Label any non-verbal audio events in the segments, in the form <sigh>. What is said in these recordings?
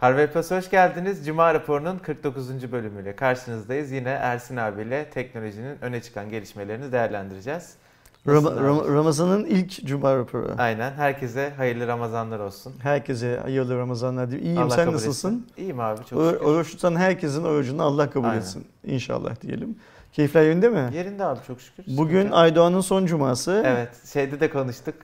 Harvey Plus hoş geldiniz. Cuma raporunun 49. bölümüyle karşınızdayız. Yine Ersin abiyle teknolojinin öne çıkan gelişmelerini değerlendireceğiz. Ram- Ram-? Ramazan'ın ilk cuma raporu. Aynen. Herkese hayırlı Ramazanlar olsun. Herkese hayırlı Ramazanlar diyeyim. İyiyim Allah sen kabul nasılsın? etsin. İyiyim abi çok O- şükür. Oruç tutan herkesin orucunu Allah kabul Aynen. etsin. İnşallah diyelim. Keyifler yerinde mi? Yerinde abi çok şükür. Bugün. Aydoğan'ın son cuması. Evet. Şeyde de konuştuk.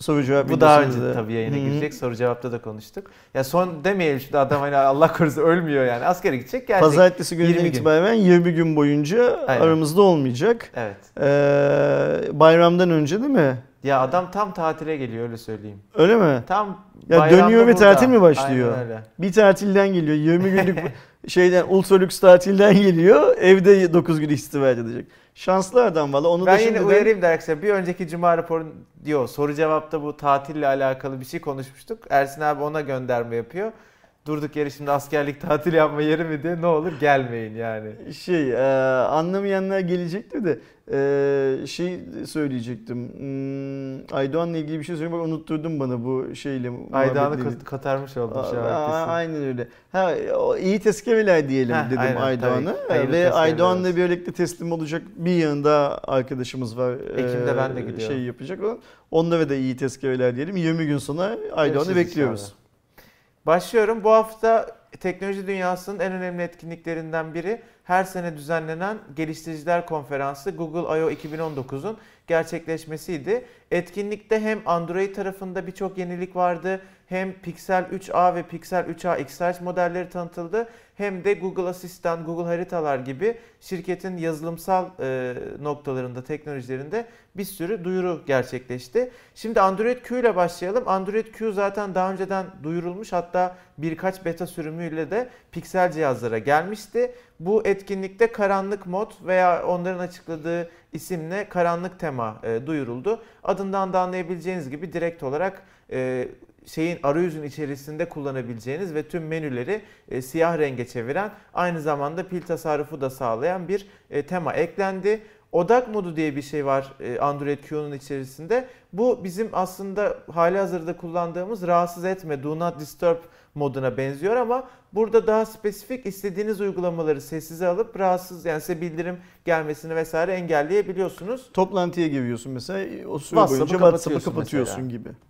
Soru cevap Bu daha önce videosunda. tabii yayına girecek. Soru cevapta da konuştuk. Ya son demeyelim şimdi adam hani Allah korusun ölmüyor yani. Askere gidecek gelecek. Pazartesi gününden 20 gün. itibaren 20 gün boyunca Aynen. aramızda olmayacak. Evet. Ee, bayramdan önce değil mi? Ya adam tam tatile geliyor öyle söyleyeyim. Öyle mi? Tam Ya dönüyor ve tatil mi başlıyor? Aynen öyle. Bir tatilden geliyor. 20 günlük <laughs> şeyden ultra lüks tatilden <laughs> geliyor. Evde 9 gün istifa edecek. Şanslı adam valla. Onu Ben da yine şimdiden... uyarayım da arkadaşlar. Bir önceki cuma raporu diyor. Soru cevapta bu tatille alakalı bir şey konuşmuştuk. Ersin abi ona gönderme yapıyor. Durduk yere şimdi askerlik tatil yapma yeri mi diye ne olur gelmeyin yani. Şey e, anlamayanlar gelecektir de e, şey söyleyecektim. Hmm, Aydoğan'la ilgili bir şey söyleyeyim. Bak unutturdun bana bu şeyle. Muhabbetleri. kat- katarmış oldum şu an. kesin. Aynen öyle. Ha, iyi tezkereler diyelim Heh, dedim. Hayırlı Ve Aydoğan'la birlikte teslim olacak bir yanında arkadaşımız var. Ekim'de Ee, ben de gidiyorum. Şey yapacak olan. Onlara da iyi tezkereler diyelim. 20 gün sonra Aydoğan'ı bekliyoruz. inşallah. Başlıyorum. Bu hafta teknoloji dünyasının en önemli etkinliklerinden biri her sene düzenlenen Geliştiriciler Konferansı Google I.O. 2019'un gerçekleşmesiydi. Etkinlikte hem Android tarafında birçok yenilik vardı, hem Pixel 3a ve Pixel 3a XL modelleri tanıtıldı, hem de Google Asistan, Google Haritalar gibi şirketin yazılımsal e, noktalarında, teknolojilerinde bir sürü duyuru gerçekleşti. Şimdi Android Q ile başlayalım. Android Q zaten daha önceden duyurulmuş hatta birkaç beta sürümüyle de Pixel cihazlara gelmişti. Bu etkinlikte karanlık mod veya onların açıkladığı isimle karanlık tema e, duyuruldu. Adından da anlayabileceğiniz gibi direkt olarak e, şeyin arayüzün içerisinde kullanabileceğiniz ve tüm menüleri e, siyah renge çeviren aynı zamanda pil tasarrufu da sağlayan bir e, tema eklendi. Odak modu diye bir şey var e, Android Q'nun içerisinde. Bu bizim aslında hali hazırda kullandığımız rahatsız etme, do not disturb moduna benziyor ama burada daha spesifik istediğiniz uygulamaları sessize alıp rahatsız yani size bildirim gelmesini vesaire engelleyebiliyorsunuz. Toplantıya giriyorsun mesela. O süre WhatsApp'ı boyunca WhatsApp'ı kapatıyorsun kapatıyorsun mesela. gibi.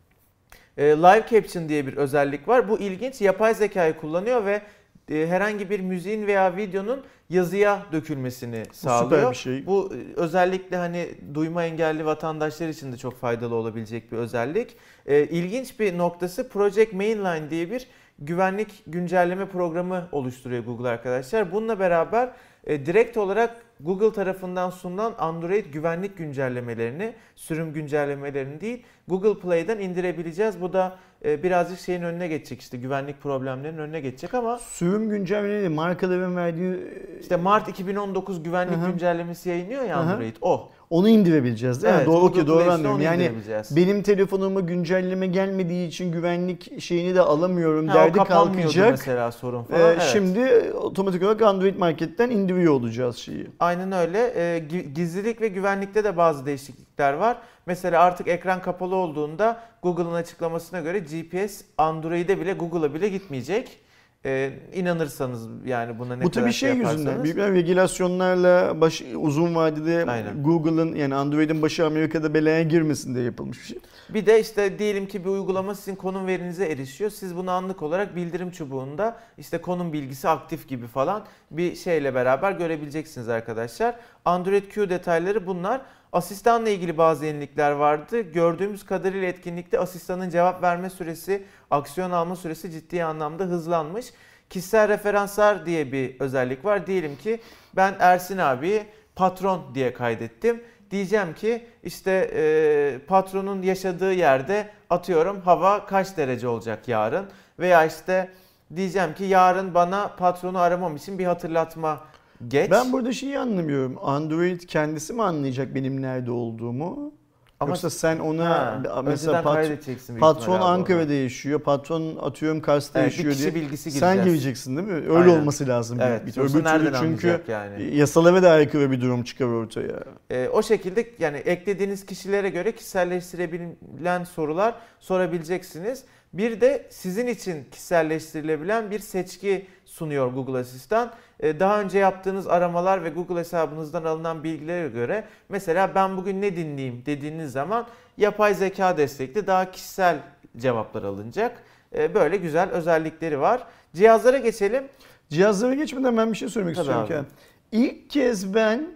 E, Live Caption diye bir özellik var. Bu ilginç. Yapay zekayı kullanıyor ve e, herhangi bir müziğin veya videonun yazıya dökülmesini Bu sağlıyor. süper bir şey. Bu e, özellikle hani duyma engelli vatandaşlar için de çok faydalı olabilecek bir özellik. İlginç bir noktası Project Mainline diye bir güvenlik güncelleme programı oluşturuyor Google arkadaşlar. Bununla beraber direkt olarak Google tarafından sunulan Android güvenlik güncellemelerini, sürüm güncellemelerini değil Google Play'den indirebileceğiz. Bu da e, birazcık şeyin önüne geçecek işte güvenlik problemlerinin önüne geçecek ama Sürüm güncellemeleri markaların verdiği işte Mart 2019 güvenlik Hı hı. güncellemesi yayınlıyor ya. Android o. onu indirebileceğiz değil mi? Evet, Doğru Google ki doğru anlıyorum. Yani benim telefonuma güncelleme gelmediği için güvenlik şeyini de alamıyorum Ha, derdi kalkacak. mesela sorun falan. Ee, evet. Şimdi otomatik olarak Android Market'ten indiriyor olacağız şeyi. Aynen öyle. Ee, gi- gizlilik ve güvenlikte de bazı değişiklikler var. Mesela artık ekran kapalı olduğunda Google'ın açıklamasına göre GPS Android'e bile Google'a bile gitmeyecek. Ee, inanırsanız yani buna ne Bu tabii şey yüzünden yaparsanız. büyük bir regülasyonlarla baş, uzun vadede Aynen. Google'ın yani Android'in başı Amerika'da belaya girmesin diye yapılmış bir şey. Bir de işte diyelim ki bir uygulama sizin konum verinize erişiyor. Siz bunu anlık olarak bildirim çubuğunda işte konum bilgisi aktif gibi falan bir şeyle beraber görebileceksiniz arkadaşlar. Android Q detayları bunlar. Asistanla ilgili bazı yenilikler vardı. Gördüğümüz kadarıyla etkinlikte asistanın cevap verme süresi, aksiyon alma süresi ciddi anlamda hızlanmış. Kişisel referanslar diye bir özellik var. Diyelim ki ben Ersin abiyi patron diye kaydettim. Diyeceğim ki işte e, patronun yaşadığı yerde atıyorum hava kaç derece olacak yarın veya işte diyeceğim ki yarın bana patronu aramam için bir hatırlatma geç. Ben burada şeyi anlamıyorum. Android kendisi mi anlayacak benim nerede olduğumu? Ama Yoksa sen ona Ha, mesela pat- patron Ankara'da yaşıyor, patron atıyorum Kars'ta Evet, yaşıyor diye bilgisi sen gireceğiz. gireceksin değil mi? Öyle Aynen. olması lazım. Evet, bir. Öbür türlü çünkü yani? yasalara da aykırı bir durum çıkar ortaya. Ee, o şekilde yani eklediğiniz kişilere göre kişiselleştirebilen sorular sorabileceksiniz. Bir de sizin için kişiselleştirilebilen bir seçki sunuyor Google Asistan. Ee, daha önce yaptığınız aramalar ve Google hesabınızdan alınan bilgilere göre mesela ben bugün ne dinleyeyim dediğiniz zaman yapay zeka destekli daha kişisel cevaplar alınacak. Ee, böyle güzel özellikleri var. Cihazlara geçelim. Cihazlara geçmeden ben bir şey söylemek Tabii istiyorum. abi. Ken. İlk kez ben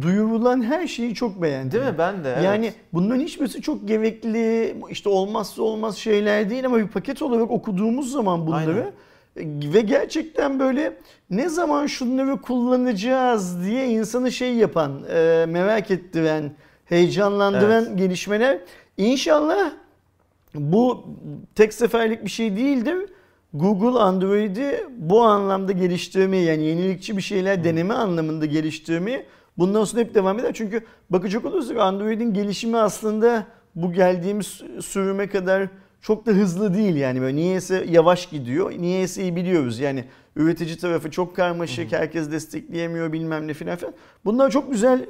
duyurulan her şeyi çok beğendim. Değil mi? Ben de. evet. Yani bunların hiçbirisi çok gerekli, işte olmazsa olmaz şeyler değil ama bir paket olarak okuduğumuz zaman bunları ve gerçekten böyle ne zaman şunları kullanacağız diye insanı şey yapan, e, merak ettiren, heyecanlandıran gelişmeler. İnşallah bu tek seferlik bir şey değildir. Google Android'i bu anlamda geliştirmeyi yani yenilikçi bir şeyler deneme anlamında geliştirmeyi bundan sonra hep devam eder. Çünkü bakacak olursak Android'in gelişimi aslında bu geldiğimiz sürüme kadar çok da hızlı değil yani böyle niyeyse yavaş gidiyor. Niyeyse iyi biliyoruz yani üretici tarafı çok karmaşık, herkes destekleyemiyor bilmem ne filan filan. Bunlar çok güzel.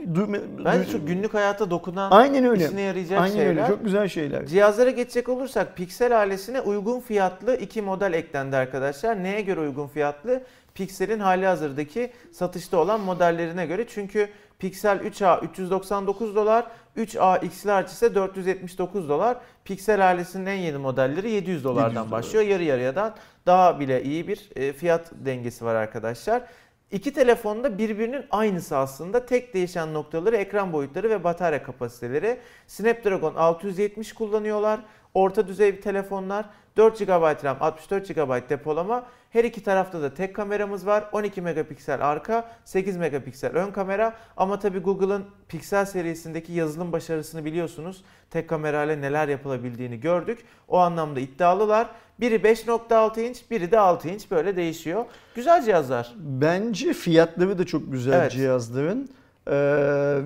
Bence çok günlük hayata dokunan, Aynen öyle. işine yarayacak Aynen şeyler. öyle. Çok güzel şeyler. Cihazlara geçecek olursak Pixel ailesine uygun fiyatlı iki model eklendi arkadaşlar. Neye göre uygun fiyatlı? Pixel'in hali hazırdaki satışta olan modellerine göre. Çünkü Pixel 3a 399 dolar, 3a XL ise 479 dolar. Pixel ailesinin en yeni modelleri 700 dolardan 700 dolar. başlıyor. Yarı yarıyadan daha bile iyi bir e, fiyat dengesi var arkadaşlar. İki telefonda birbirinin aynısı aslında. Tek değişen noktaları ekran boyutları ve batarya kapasiteleri. Snapdragon 670 kullanıyorlar. Orta düzey bir telefonlar. 4 GB RAM, 64 GB depolama. Her iki tarafta da tek kameramız var. 12 megapiksel arka, 8 megapiksel ön kamera. Ama tabii Google'ın Pixel serisindeki yazılım başarısını biliyorsunuz. Tek kamerayla neler yapılabildiğini gördük. O anlamda iddialılar. Biri 5.6 inç, biri de 6 inç böyle değişiyor. Güzel cihazlar. Bence fiyatları da çok güzel Evet. cihazların. Ee,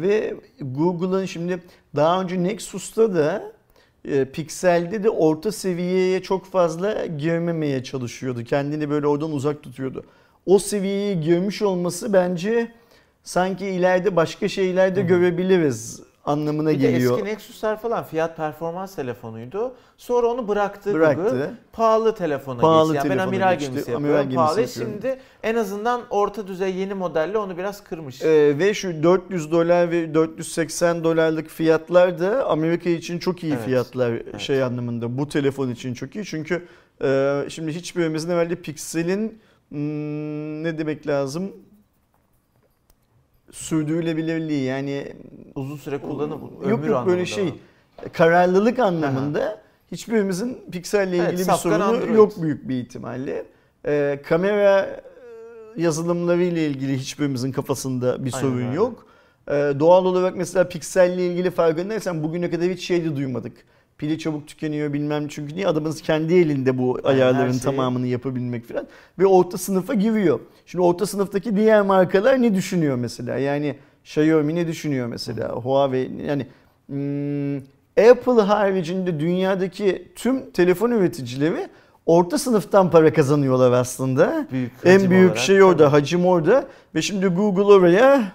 ve Google'ın şimdi daha önce Nexus'ta da e, Pixel'de de orta seviyeye çok fazla girmemeye çalışıyordu. Kendini böyle oradan uzak tutuyordu. O seviyeye girmiş olması bence sanki ileride başka şeyler de görebiliriz anlamına Bir geliyor. eski Nexus'lar falan fiyat performans telefonuydu. Sonra onu bıraktı, Bıraktı. Google. Pahalı telefona Pahalı geçti. Yani ben amiral geçti. gemisi Amiral yapıyorum. gemisi Pahalı. yapıyorum. Şimdi en azından orta düzey yeni modelle onu biraz kırmış. Ee, ve şu 400 dolar ve 480 dolarlık fiyatlar da Amerika için çok iyi Evet, fiyatlar şey anlamında. Bu telefon için çok iyi. Çünkü e, şimdi hiçbirimizin evvelde Pixel'in hmm, ne demek lazım? Sürdürülebilirliği yani Uzun süre kullanım, yok ömür yok böyle anlamında şey kararlılık anlamında hiçbirimizin Pixel'le ilgili Evet, bir sorunu Android. yok büyük bir ihtimalle. Ee, kamera e, yazılımları ile ilgili hiçbirimizin kafasında bir Aynen sorun öyle. yok. Ee, doğal olarak mesela Pixel'le ilgili farkındaysan bugüne kadar hiç şey de duymadık. Pili çabuk tükeniyor bilmem çünkü niye adamınız kendi elinde bu her ayarların şeyi- tamamını yapabilmek falan ve orta sınıfa giriyor. Şimdi orta sınıftaki diğer markalar ne düşünüyor mesela? Yani Xiaomi ne düşünüyor mesela? Huawei yani hmm, Apple haricinde dünyadaki tüm telefon üreticileri orta sınıftan para kazanıyorlar aslında. Büyük en büyük olarak. şey orada, hacim orada ve şimdi Google oraya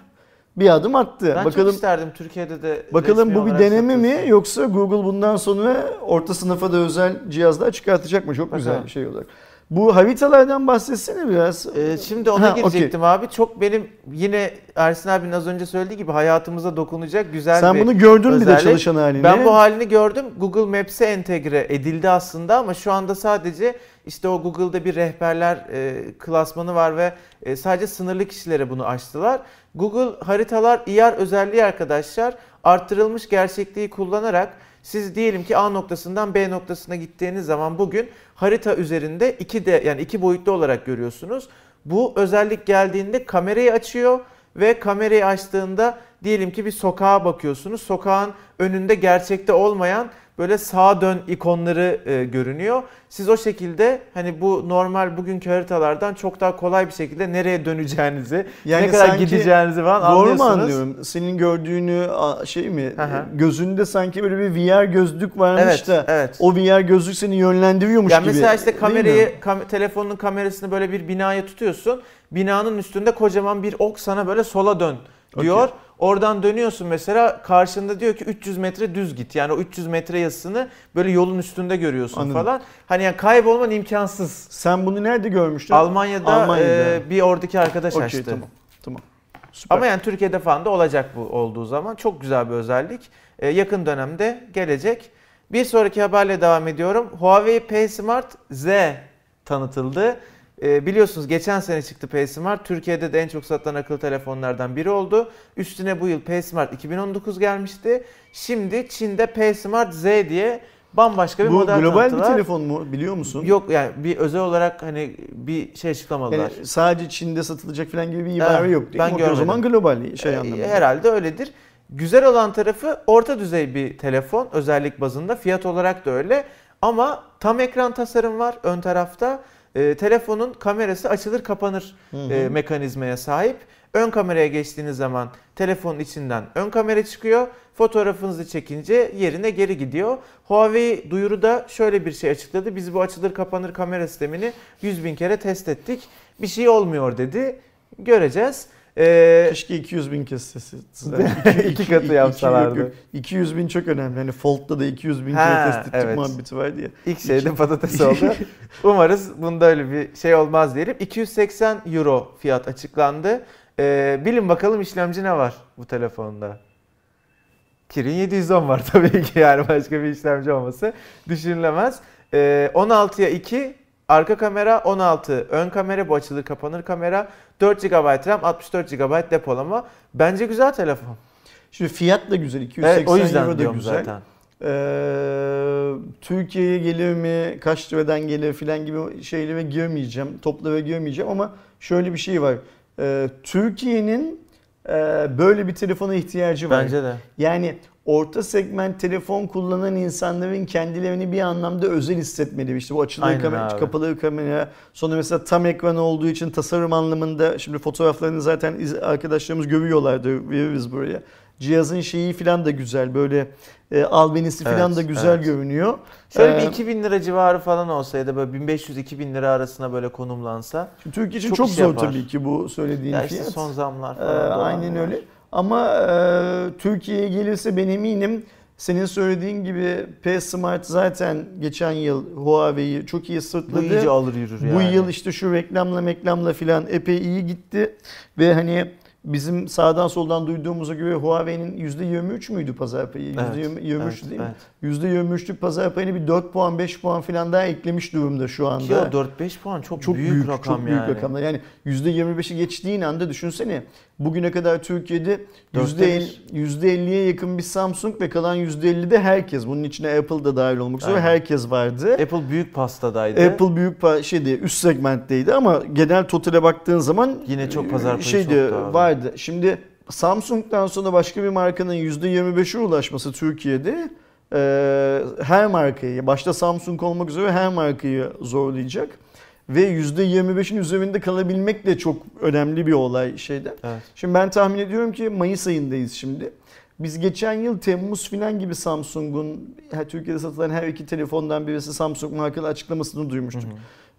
bir adım attı. Ben bakalım çok isterdim Türkiye'de de bakalım bu bir deneme mi yoksa Google bundan sonra orta sınıfa da özel cihazlar çıkartacak mı? Çok güzel bir şey olarak. Bu haritalardan bahsetsene biraz. Ee, şimdi ona Ha, girecektim abi. Çok benim yine Ersin abinin az önce söylediği gibi hayatımıza dokunacak güzel Sen bir bunu gördün bir de özellik. çalışan halini. Ben bu halini gördüm. Google Maps'e entegre edildi aslında ama şu anda sadece işte o Google'da bir rehberler e, klasmanı var ve e, sadece sınırlı kişilere bunu açtılar. Google haritalar IR özelliği arkadaşlar arttırılmış gerçekliği kullanarak siz diyelim ki A noktasından B noktasına gittiğiniz zaman bugün harita üzerinde iki de yani iki boyutlu olarak görüyorsunuz. Bu özellik geldiğinde kamerayı açıyor ve kamerayı açtığında diyelim ki bir sokağa bakıyorsunuz. Sokağın önünde gerçekte olmayan böyle sağa dön ikonları e, görünüyor. Siz o şekilde hani bu normal bugünkü haritalardan çok daha kolay bir şekilde nereye döneceğinizi, Yani ne kadar gideceğinizi falan Doğru mu anlıyorsunuz. anlıyorum? Senin gördüğünü şey mi? Hı. Gözünde sanki böyle bir VR gözlük varmış Evet, da evet. o VR gözlük seni yönlendiriyormuş Ya gibi. mesela işte kamerayı kam- telefonun kamerasını böyle bir binaya tutuyorsun. Binanın üstünde kocaman bir ok sana böyle sola dön diyor. Okey. Oradan dönüyorsun mesela karşında diyor ki 300 metre düz git. Yani o 300 metre yazısını böyle yolun üstünde görüyorsun Anladım. falan. Hani yani kaybolman imkansız. Sen bunu nerede görmüştün? Almanya'da, Almanya'da. e, bir oradaki arkadaş Okey, açtı. tamam. Tamam. Süper. Ama yani Türkiye'de falan da olacak bu olduğu zaman. Çok güzel bir özellik. Ee, yakın dönemde gelecek. Bir sonraki haberle devam ediyorum. Huawei P Smart Z tanıtıldı. Ee, biliyorsunuz geçen sene çıktı P Smart. Türkiye'de de en çok satılan akıllı telefonlardan biri oldu. Üstüne bu yıl P Smart 2019 gelmişti. Şimdi Çin'de P Smart Z diye bambaşka bir bu model global bir tanıttılar. telefon mu biliyor musun? Yok yani bir özel olarak hani bir şey açıklamadılar. Yani sadece Çin'de satılacak falan gibi bir ibare Evet, yok değil ben mi? O zaman global şey Ee, anlamında. Herhalde öyledir. Güzel olan tarafı orta düzey bir telefon özellik bazında. Fiyat olarak da öyle. Ama tam ekran tasarım var ön tarafta. Ee, telefonun kamerası açılır kapanır Hı hı. e, mekanizmaya sahip. Ön kameraya geçtiğiniz zaman telefonun içinden ön kamera çıkıyor. Fotoğrafınızı çekince yerine geri gidiyor. Huawei duyuruda şöyle bir şey açıkladı. Biz bu açılır kapanır kamera sistemini 100 bin kere test ettik. Bir şey olmuyor dedi. Göreceğiz. Ee, Keşke 200 bin kez sesi. <laughs> İki katı yapsalardı. 200 bin çok önemli. Hani Fold'da da 200 bin kere test ettik evet. muhabbeti vardı ya. İlk şeyde patates oldu. <laughs> Umarız bunda öyle bir şey olmaz diyelim. 280 euro fiyat açıklandı. Ee, bilin bakalım işlemci ne var bu telefonda? Kirin 710 var tabii ki yani başka bir işlemci olması düşünülemez. Ee, 16'ya 2 arka kamera, 16 ön kamera, bu açılır kapanır kamera, 4 GB RAM, 64 GB depolama. Bence güzel telefon. Şimdi fiyat da güzel. 280 Evet, o yüzden euro da güzel. zaten. Ee, Türkiye'ye gelir mi, kaç liradan gelir filan gibi şeylere girmeyeceğim. Toplara girmeyeceğim ama şöyle bir şey var. Ee, Türkiye'nin böyle bir telefona ihtiyacı var. Bence de. Yani orta segment telefon kullanan insanların kendilerini bir anlamda özel hissetmeli. İşte bu Aynen kamera, abi. kapalı kamera, sonra mesela tam ekran olduğu için tasarım anlamında şimdi fotoğraflarını zaten arkadaşlarımız görüyorlardı veririz buraya. Cihazın şeyi falan da güzel böyle e, albenisi falan Evet, da güzel evet. görünüyor. Şöyle Ee, bir 2000 lira civarı falan olsa ya da böyle 1500-2000 lira arasına böyle konumlansa. Şimdi Türkiye için çok çok, zor yapar. tabii ki bu söylediğin Ya işte fiyat. son zamlar Ee, falan. doğal aynen olarak. öyle. Ama e, Türkiye'ye gelirse ben eminim senin söylediğin gibi P Smart zaten geçen yıl Huawei'yi çok iyi Bu sırtladı. iyice alır yürür yani. Bu yıl işte şu reklamla meklamla filan epey iyi gitti. Ve hani bizim sağdan soldan duyduğumuza göre Huawei'nin %23 müydü pazar payı? Evet, %23 evet, değil mi? evet. %23'lük pazar payını bir 4 puan 5 puan filan daha eklemiş durumda şu anda. Ki o 4-5 puan çok, Çok büyük, büyük, rakam çok büyük yani. rakamlar. Yani %25'i geçtiğin anda düşünsene. Bugüne kadar Türkiye'de Dörtte %50'ye yakın bir Samsung ve kalan %50'de herkes. Bunun içine Apple da dahil olmak üzere herkes vardı. Apple büyük pastadaydı. Apple büyük pa- şeydi üst segmentteydi ama genel totale baktığın zaman Yine çok pazar payı şeydi abi. vardı. Şimdi Samsung'dan sonra başka bir markanın %25'e ulaşması Türkiye'de e, her markayı başta Samsung olmak üzere her markayı zorlayacak. Ve %25'in üzerinde kalabilmek de çok önemli bir olay şeyde. Evet. Şimdi ben tahmin ediyorum ki Mayıs ayındayız şimdi. Biz geçen yıl Temmuz filan gibi Samsung'un Türkiye'de satılan her iki telefondan birisi Samsung markalı açıklamasını duymuştuk.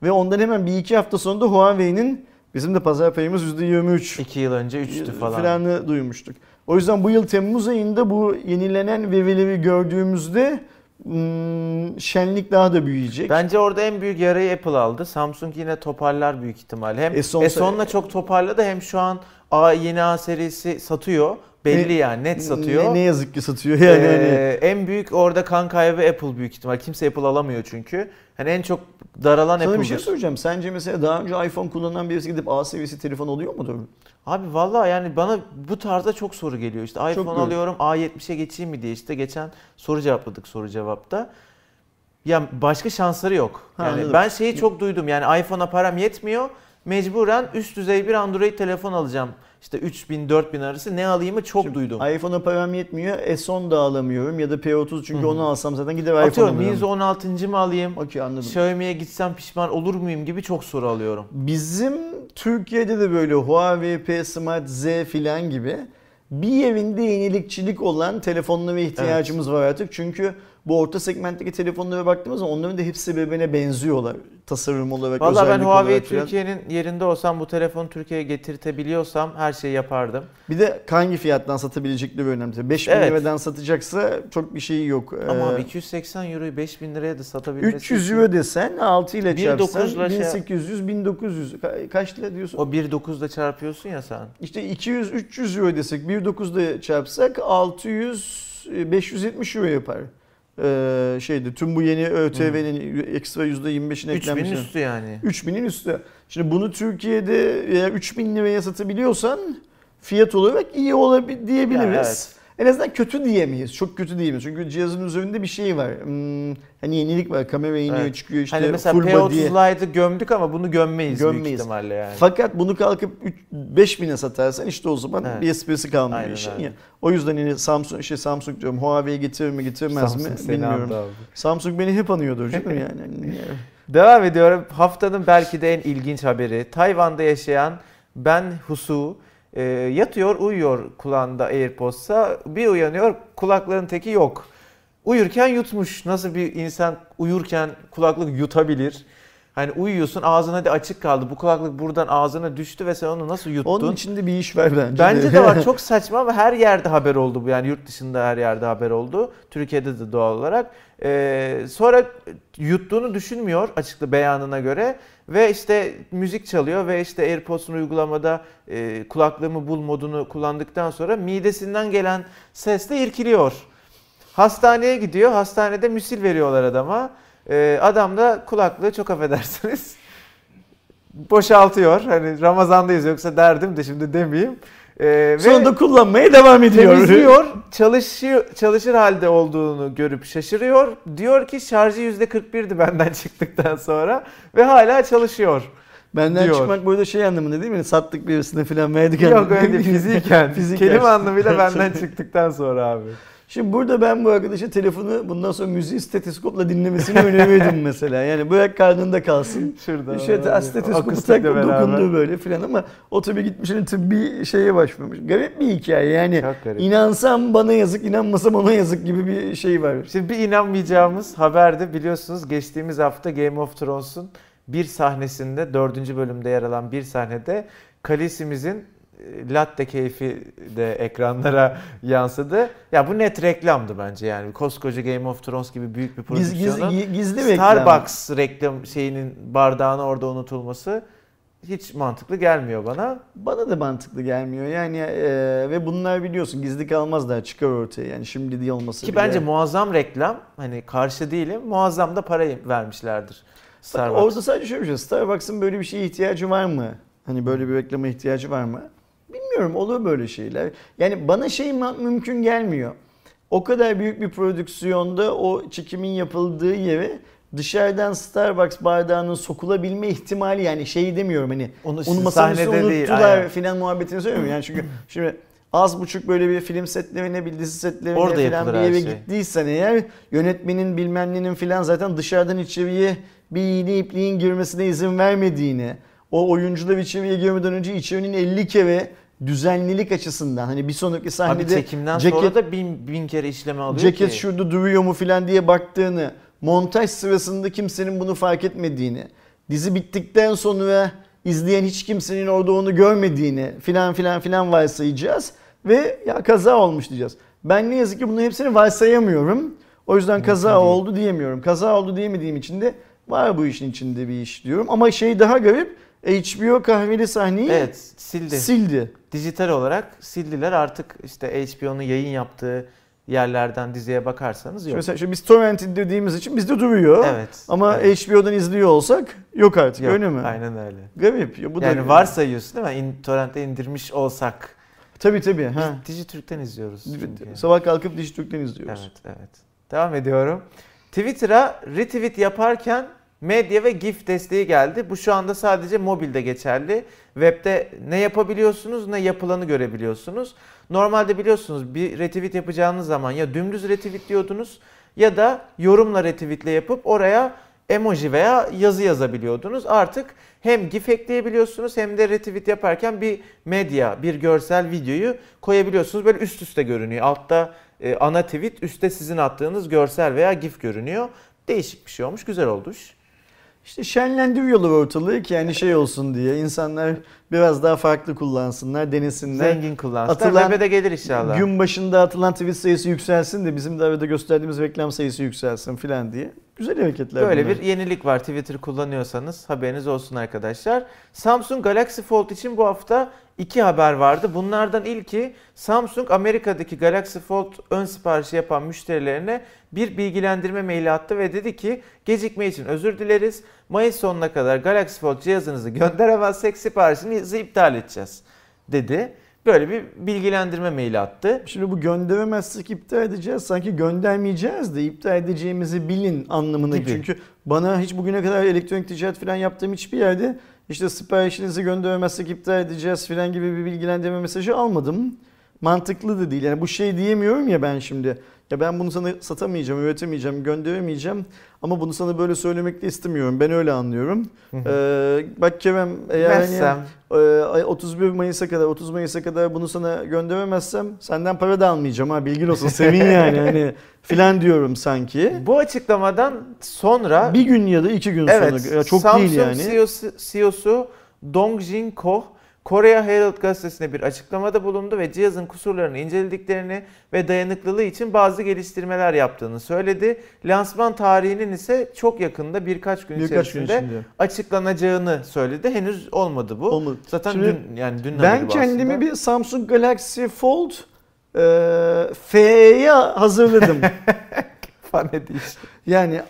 Ve ondan hemen bir iki hafta sonra da Huawei'nin bizim de pazar payımız %23 2 yıl önce 3'tü falan. filanı duymuştuk. O yüzden bu yıl Temmuz ayında bu yenilenen verileri gördüğümüzde hmm, şenlik daha da büyüyecek. Bence orada en büyük yarayı Apple aldı. Samsung yine toparlar büyük ihtimal. Hem S10 S10'la çok toparladı hem şu an A yeni A serisi satıyor. Belli Ne- yani net satıyor. Ne, ne yazık ki satıyor <laughs> yani. hani- Ee, en büyük orada kan kaybı Apple büyük ihtimal. Kimse Apple alamıyor çünkü. Hani en çok daralan Sana bir Apple'dır. şey söyleyeceğim. Sence mesela daha önce iPhone kullanan birisi gidip A seviyesi telefon oluyor mudur? Abi vallahi yani bana bu tarzda çok soru geliyor. İşte iPhone doğru. alıyorum A70'e geçeyim mi diye işte geçen soru cevapladık soru cevapta. Ya başka şansları yok. Ha, Yani anladım. ben şeyi çok duydum. Yani iPhone'a param yetmiyor. Mecburen üst düzey bir Android telefon alacağım. İşte 3000-4000 arası ne alayımı çok Şimdi duydum. iPhone'a param yetmiyor. S10 da alamıyorum ya da P30 çünkü onu alsam zaten gider iPhone Atıyorum. Mizo 16. mı alayım? Okey anladım. Xiaomi'ye gitsem pişman olur muyum gibi çok soru alıyorum. Bizim Türkiye'de de böyle Huawei P Smart Z filan gibi bir yerinde yenilikçilik olan telefonlara ihtiyacımız var artık. Çünkü bu orta segmentteki telefonlara baktığımız zaman onların da hepsi birbirine benziyorlar. Tasarım olarak, Valla ben Huawei. Türkiye'nin yerinde olsam bu telefonu Türkiye'ye getirtebiliyorsam her şeyi yapardım. Bir de hangi fiyattan satabilecekleri önemli. 5000 Evet. liradan satacaksa çok bir şeyi yok. Ama Ee, abi 280 euroyu 5000 liraya da satabilmesi 300 için- euro desen 6 ile 1900 çarpsan ile şey- 1800 1900 Ka- kaç lira diyorsun? O 1.9'da çarpıyorsun ya sen. İşte 200 300 euro desek 1.9'da çarpsak 600 e, 570 euro yapar. Ee, şeydi tüm bu yeni ÖTV'nin ekstra %25'in 3000 eklenmesi. üstü yani. 3000'in üstü. Şimdi bunu Türkiye'de eğer 3000 liraya satabiliyorsan fiyat olarak iyi olabilir diyebiliriz. Ya, evet. En azından kötü diyemeyiz. Çok kötü diyemeyiz. Çünkü cihazın üzerinde bir şey var. Hmm, hani yenilik var. Kamera iniyor Evet. çıkıyor işte hani mesela full body. P30 Lite'ı gömdük ama bunu gömmeyiz, büyük Gömmeyiz. ihtimalle yani. Fakat bunu kalkıp 5000'e satarsan işte o zaman Evet. bir esprisi kalmıyor Aynen işin öyle. ya. O yüzden yine Samsung şey Samsung diyorum Huawei getirir mi getirmez mi Samsung seni bilmiyorum. Samsung beni hep anıyordur canım yani. Hani <laughs> Devam ediyorum. Haftanın belki de en ilginç haberi. Tayvan'da yaşayan Ben Husu e, yatıyor, uyuyor kulağında AirPods'a. Bir uyanıyor, kulakların teki yok. Uyurken yutmuş. Nasıl bir insan uyurken kulaklık yutabilir? Hani uyuyorsun ağzın hadi açık kaldı. Bu kulaklık buradan ağzına düştü ve sen onu nasıl yuttun? Onun içinde bir iş var bence. Bence de var. <laughs> Çok saçma ama her yerde haber oldu bu. Yani yurt dışında her yerde haber oldu. Türkiye'de de doğal olarak. Ee, sonra yuttuğunu düşünmüyor açıklı beyanına göre. Ve işte müzik çalıyor ve işte AirPods'un uygulamada e, kulaklığımı bul modunu kullandıktan sonra midesinden gelen sesle irkiliyor. Hastaneye gidiyor. Hastanede müsil veriyorlar adama. Ee, adam da kulaklığı çok affedersiniz <laughs> boşaltıyor. Hani Ramazan'dayız yoksa derdim de şimdi demeyeyim. Ee, Sonra da kullanmaya devam ediyor. temizliyor, çalışıyor, çalışır halde olduğunu görüp şaşırıyor. Diyor ki şarjı %41'di benden <laughs> çıktıktan sonra ve hala çalışıyor. Benden diyor. çıkmak burada şey anlamında değil mi? Sattık birisine falan verdik. Yok öyle fiziken. <laughs> Fiziken. Kelime anlamıyla <laughs> benden çıktıktan sonra abi. Şimdi burada ben bu arkadaşa telefonu bundan sonra müziği stetoskopla dinlemesini önerirdim <laughs> mesela. Yani bırak karnında kalsın. Şurada. Şöyle stetoskopu Akustikle tak beraber. dokundu böyle filan ama o tabii gitmiş hani tıbbi şeye başvurmuş. Garip bir hikaye yani. İnansam bana yazık, inanmasam ona yazık gibi bir şey var. Şimdi bir inanmayacağımız haberde biliyorsunuz geçtiğimiz hafta Game of Thrones'un bir sahnesinde dördüncü bölümde yer alan bir sahnede Khaleesi'mizin e, latte keyfi de ekranlara <laughs> yansıdı. Ya bu net reklamdı bence yani. Koskoca Game of Thrones gibi büyük bir prodüksiyonun gizli reklam. Starbucks reklam şeyinin bardağını orada unutulması hiç mantıklı gelmiyor bana. Bana da mantıklı gelmiyor yani e, ve bunlar biliyorsun gizli kalmaz daha çıkar ortaya yani şimdi değil olması Ki bile. bence muazzam reklam. Hani karşı değilim. Muazzam da parayı vermişlerdir. Starbucks. Orada sadece şöyle bir şey. Starbucks'ın böyle bir şeye ihtiyacı var mı? Hani böyle bir reklama ihtiyacı var mı? Bilmiyorum olur böyle şeyler. Yani bana şey mümkün gelmiyor. O kadar büyük bir prodüksiyonda o çekimin yapıldığı yere dışarıdan Starbucks bardağının sokulabilme ihtimali yani şey demiyorum hani Onu onu masanın unuttular filan muhabbetini söylemiyorum. Yani çünkü <laughs> şimdi az buçuk böyle bir film setlerine, bir dizi setlerine Orada filan yapılır bir eve şey. gittiysen eğer yönetmenin bilmem nenin filan zaten dışarıdan içeriye bir iğne ipliğin girmesine izin vermediğini, o oyuncular içeriye girmeden önce içerinin 50 kere düzenlilik açısından hani bir sonraki Abi sahnede çekimden ceket, sonra da bin, bin kere işleme alıyor ceket ki. şurada duruyor mu filan diye baktığını, montaj sırasında kimsenin bunu fark etmediğini, dizi bittikten sonra izleyen hiç kimsenin orada onu görmediğini filan filan filan varsayacağız ve ya kaza olmuş diyeceğiz. Ben ne yazık ki bunların hepsini varsayamıyorum. O yüzden kaza oldu diyemiyorum. Kaza oldu diyemediğim için de var bu işin içinde bir iş diyorum. Ama şey daha garip HBO kahveli sahneyi Evet sildi. sildi. Dijital olarak sildiler artık işte HBO'nun yayın yaptığı yerlerden diziye bakarsanız Şimdi yok. Mesela şu biz torrent indirdiğimiz için bizde duruyor. Evet. Ama evet. HBO'dan izliyor olsak yok artık Yok, öyle mi? Aynen öyle. Garip. Ya bu yani da varsayıyorsun değil mi? İn, torrent'e indirmiş olsak. Tabii tabii. Ha. Biz Dijitürk'ten izliyoruz çünkü. Sabah kalkıp Dijitürk'ten izliyoruz. Evet, evet. Devam ediyorum. Twitter'a retweet yaparken medya ve GIF desteği geldi. Bu şu anda sadece mobilde geçerli. Web'de ne yapabiliyorsunuz ne yapılanı görebiliyorsunuz. Normalde biliyorsunuz bir retweet yapacağınız zaman ya dümdüz retweet diyordunuz ya da yorumla retweetle yapıp oraya emoji veya yazı yazabiliyordunuz. Artık hem GIF ekleyebiliyorsunuz hem de retweet yaparken bir medya, bir görsel videoyu koyabiliyorsunuz. Böyle üst üste görünüyor. Altta e, ana tweet, üstte sizin attığınız görsel veya GIF görünüyor. Değişik bir şey olmuş, güzel olmuş. İşte şenlendiriyorlar ortalığı ki yani şey olsun diye insanlar biraz daha farklı kullansınlar, denesinler. Zengin kullansınlar. Atılan, de gelir inşallah. Gün başında atılan tweet sayısı yükselsin de bizim de arada gösterdiğimiz reklam sayısı yükselsin filan diye. Güzel hareketler Böyle bunlar. bir yenilik var Twitter kullanıyorsanız haberiniz olsun arkadaşlar. Samsung Galaxy Fold için bu hafta iki haber vardı. Bunlardan ilki Samsung Amerika'daki Galaxy Fold ön siparişi yapan müşterilerine bir bilgilendirme maili attı ve dedi ki gecikme için özür dileriz. Mayıs sonuna kadar Galaxy Fold cihazınızı gönderemezsek siparişinizi iptal edeceğiz dedi. Böyle bir bilgilendirme maili attı. Şimdi bu gönderemezsek iptal edeceğiz. Sanki göndermeyeceğiz de iptal edeceğimizi bilin anlamına. Gibi. Çünkü bana hiç bugüne kadar elektronik ticaret falan yaptığım hiçbir yerde işte siparişinizi gönderemezsek iptal edeceğiz falan gibi bir bilgilendirme mesajı almadım. Mantıklı da değil. Yani bu şey diyemiyorum ya ben şimdi. Ya ben bunu sana satamayacağım, üretemeyeceğim, gönderemeyeceğim. Ama bunu sana böyle söylemek de istemiyorum. Ben öyle anlıyorum. ee, bak Kerem eğer hani, e, 31 Mayıs'a kadar 30 Mayıs'a kadar bunu sana gönderemezsem senden para da almayacağım ha bilgin olsun. Sevin <laughs> yani hani filan diyorum sanki. Bu açıklamadan sonra bir gün ya da iki gün evet, sonra ya çok Samsung değil yani. CEO'su, CEO'su Dongjin Koh Korea Herald gazetesine bir açıklamada bulundu ve cihazın kusurlarını incelediklerini ve dayanıklılığı için bazı geliştirmeler yaptığını söyledi. Lansman tarihinin ise çok yakında birkaç gün birkaç içerisinde gün açıklanacağını söyledi. Henüz olmadı bu. Olmadı. Zaten Şimdi, dün yani dün Ben kendimi aslında. bir Samsung Galaxy Fold e, F'ye hazırladım. <laughs> Fan Edition. Yani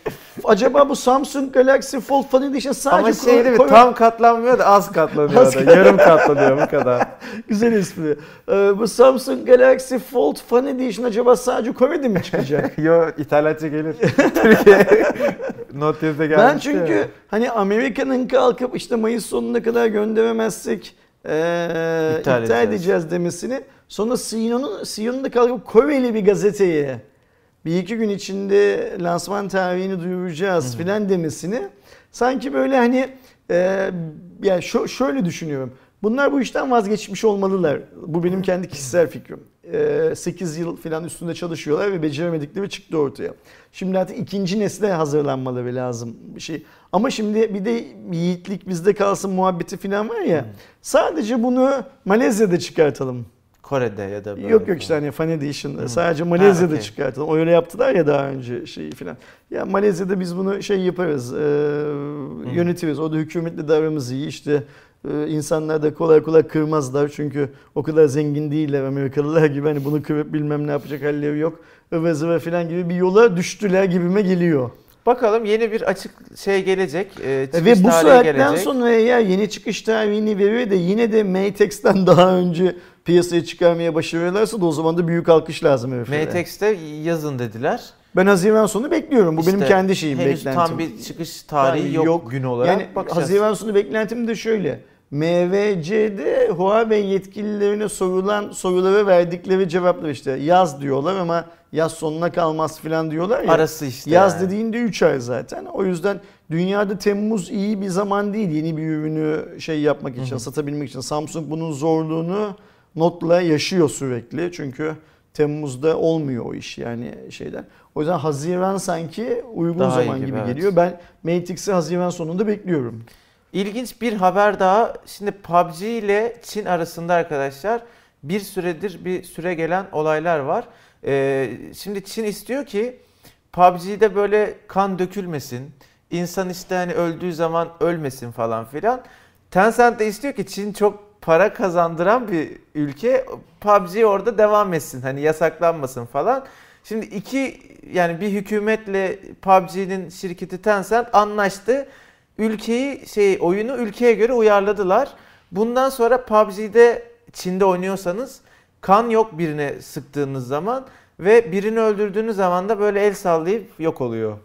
acaba bu Samsung Galaxy Fold Fan Edition sadece Ama şey değil mi? Tam katlanmıyor da az katlanıyor az da. Yarım katlanıyor bu kadar. <laughs> Güzel espri. Ee, bu Samsung Galaxy Fold Fan Edition acaba sadece Kore'de mi çıkacak? <laughs> Yo İtalyanca gelir. Türkiye Note 7'de gelmiş. Ben çünkü ya. hani Amerika'nın kalkıp işte Mayıs sonuna kadar gönderemezsek ee, iptal, iptal edeceğiz demesini sonra CEO'nun CEO'nun da kalkıp Koreli bir gazeteye bir iki gün içinde lansman tarihini duyuracağız filan demesini sanki böyle hani e, yani şö- şöyle düşünüyorum. Bunlar bu işten vazgeçmiş olmalılar. Bu benim kendi kişisel fikrim. E, 8 yıl falan üstünde çalışıyorlar ve beceremedikleri çıktı ortaya. Şimdi artık ikinci nesle hazırlanmaları lazım bir şey. Ama şimdi bir de yiğitlik bizde kalsın muhabbeti falan var ya. Sadece bunu Malezya'da çıkartalım. Kore'de ya da böyle. Yok yok işte hani Fan Edition sadece Malezya'da ha, okay. çıkartalım. Öyle yaptılar ya daha önce şeyi filan. Ya Malezya'da biz bunu şey yaparız, e, yönetiriz. O da hükümetle de aramız iyi. İşte e, insanlar da kolay kolay kırmazlar. Çünkü o kadar zengin değiller Amerikalılar gibi. Hani bunu kırıp bilmem ne yapacak halleri yok. Ivı zıvı filan gibi bir yola düştüler gibime geliyor. Bakalım yeni bir açık şey gelecek. E, Ve bu saatten sonra eğer yeni çıkış tarihini veriyor da yine de Maytex'ten <laughs> daha önce piyasaya çıkarmaya başarıyorlarsa da o zaman da büyük alkış lazım heriflere. Maytex'te yazın dediler. Ben Haziran sonu bekliyorum. Bu işte, benim kendi şeyim, henüz beklentim. tam bir çıkış tarihi yok, yok gün olarak. Yani Bakacağız. Haziran sonu beklentim de şöyle. MVC'de Huawei yetkililerine sorulan sorulara verdikleri cevaplar işte yaz diyorlar ama yaz sonuna kalmaz falan diyorlar ya. Arası işte. Yaz yani. dediğinde 3 ay zaten. O yüzden dünyada Temmuz iyi bir zaman değil yeni bir ürünü şey yapmak için, Hı-hı. satabilmek için. Samsung bunun zorluğunu notla yaşıyor sürekli. Çünkü Temmuz'da olmuyor o iş yani şeyden. O yüzden Haziran sanki uygun daha zaman gibi, gibi evet. geliyor. Ben Mate X'i Haziran sonunda bekliyorum. İlginç bir haber daha. Şimdi PUBG ile Çin arasında arkadaşlar bir süredir bir süre gelen olaylar var. Ee, şimdi Çin istiyor ki PUBG'de böyle kan dökülmesin. İnsan işte hani öldüğü zaman ölmesin falan filan. Tencent de istiyor ki Çin çok para kazandıran bir ülke. PUBG orada devam etsin. Hani yasaklanmasın falan. Şimdi iki yani bir hükümetle PUBG'nin şirketi Tencent anlaştı ülkeyi şey oyunu ülkeye göre uyarladılar. Bundan sonra PUBG'de Çin'de oynuyorsanız kan yok birine sıktığınız zaman ve birini öldürdüğünüz zaman da böyle el sallayıp yok oluyor.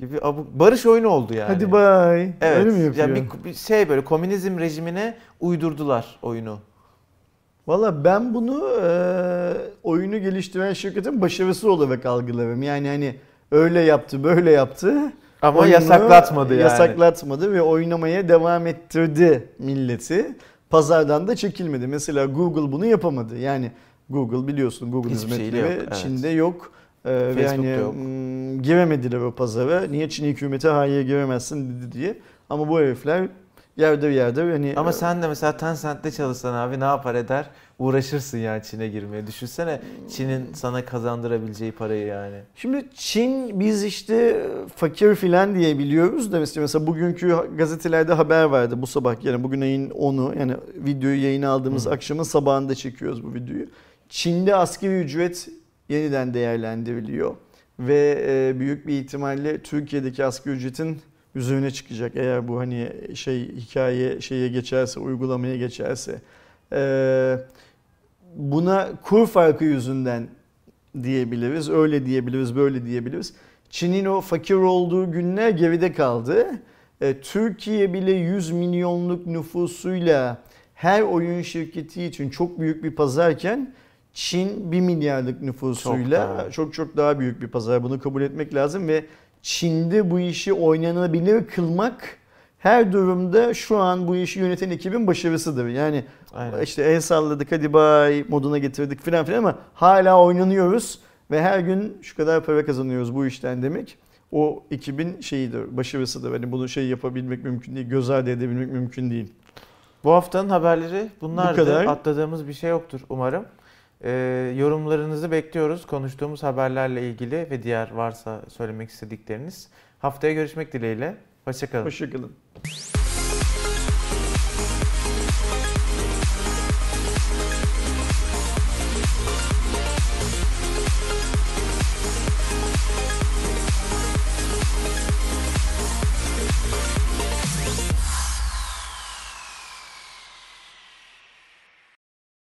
Gibi abuk barış oyunu oldu yani. Hadi bay. Evet. Öyle mi yapıyor? Yani bir, bir şey böyle komünizm rejimine uydurdular oyunu. Valla ben bunu e, oyunu geliştiren şirketin başarısı olarak algılarım. Yani hani öyle yaptı, böyle yaptı. Ama Oyunu yasaklatmadı yani. Yasaklatmadı ve oynamaya devam ettirdi milleti. Pazardan da çekilmedi. Mesela Google bunu yapamadı. Yani Google biliyorsun Google Hiçbir şeyle hizmetleri yok, evet. Çin'de yok. Ee, ve hani giremediler o pazara. Niye Çin hükümeti hayır giremezsin dedi diye. Ama bu herifler yerde yerde hani Ama sen de mesela Tencent'te çalışsan abi ne yapar eder? Uğraşırsın yani Çin'e girmeye. Düşünsene Çin'in sana kazandırabileceği parayı yani. Şimdi Çin biz işte fakir filan diye biliyoruz da mesela, mesela bugünkü gazetelerde haber vardı bu sabah yani bugün ayın 10'u yani videoyu yayına aldığımız Hı. akşamın sabahında çekiyoruz bu videoyu. Çin'de asgari ücret yeniden değerlendiriliyor ve e, büyük bir ihtimalle Türkiye'deki asgari ücretin üzerine çıkacak eğer bu hani şey hikaye şeye geçerse uygulamaya geçerse. E, buna kur farkı yüzünden diyebiliriz. Öyle diyebiliriz, böyle diyebiliriz. Çin'in o fakir olduğu günler geride kaldı. E, Türkiye bile 100 milyonluk nüfusuyla her oyun şirketi için çok büyük bir pazarken Çin 1 milyarlık nüfusuyla Çok daha. çok çok daha büyük bir pazar. Bunu kabul etmek lazım ve Çin'de bu işi oynanabilir kılmak her durumda şu an bu işi yöneten ekibin başarısıdır. Yani Aynen. işte el salladık hadi bay moduna getirdik filan filan ama hala oynanıyoruz ve her gün şu kadar para kazanıyoruz bu işten demek. O ekibin şeyidir, başarısıdır. Hani bunu şey yapabilmek mümkün değil, göz ardı edebilmek mümkün değil. Bu haftanın haberleri bunlardı. Bu kadar. Atladığımız bir şey yoktur umarım. Ee, yorumlarınızı bekliyoruz. Konuştuğumuz haberlerle ilgili ve diğer varsa söylemek istedikleriniz. Haftaya görüşmek dileğiyle. Hoşçakalın. Hoşçakalın.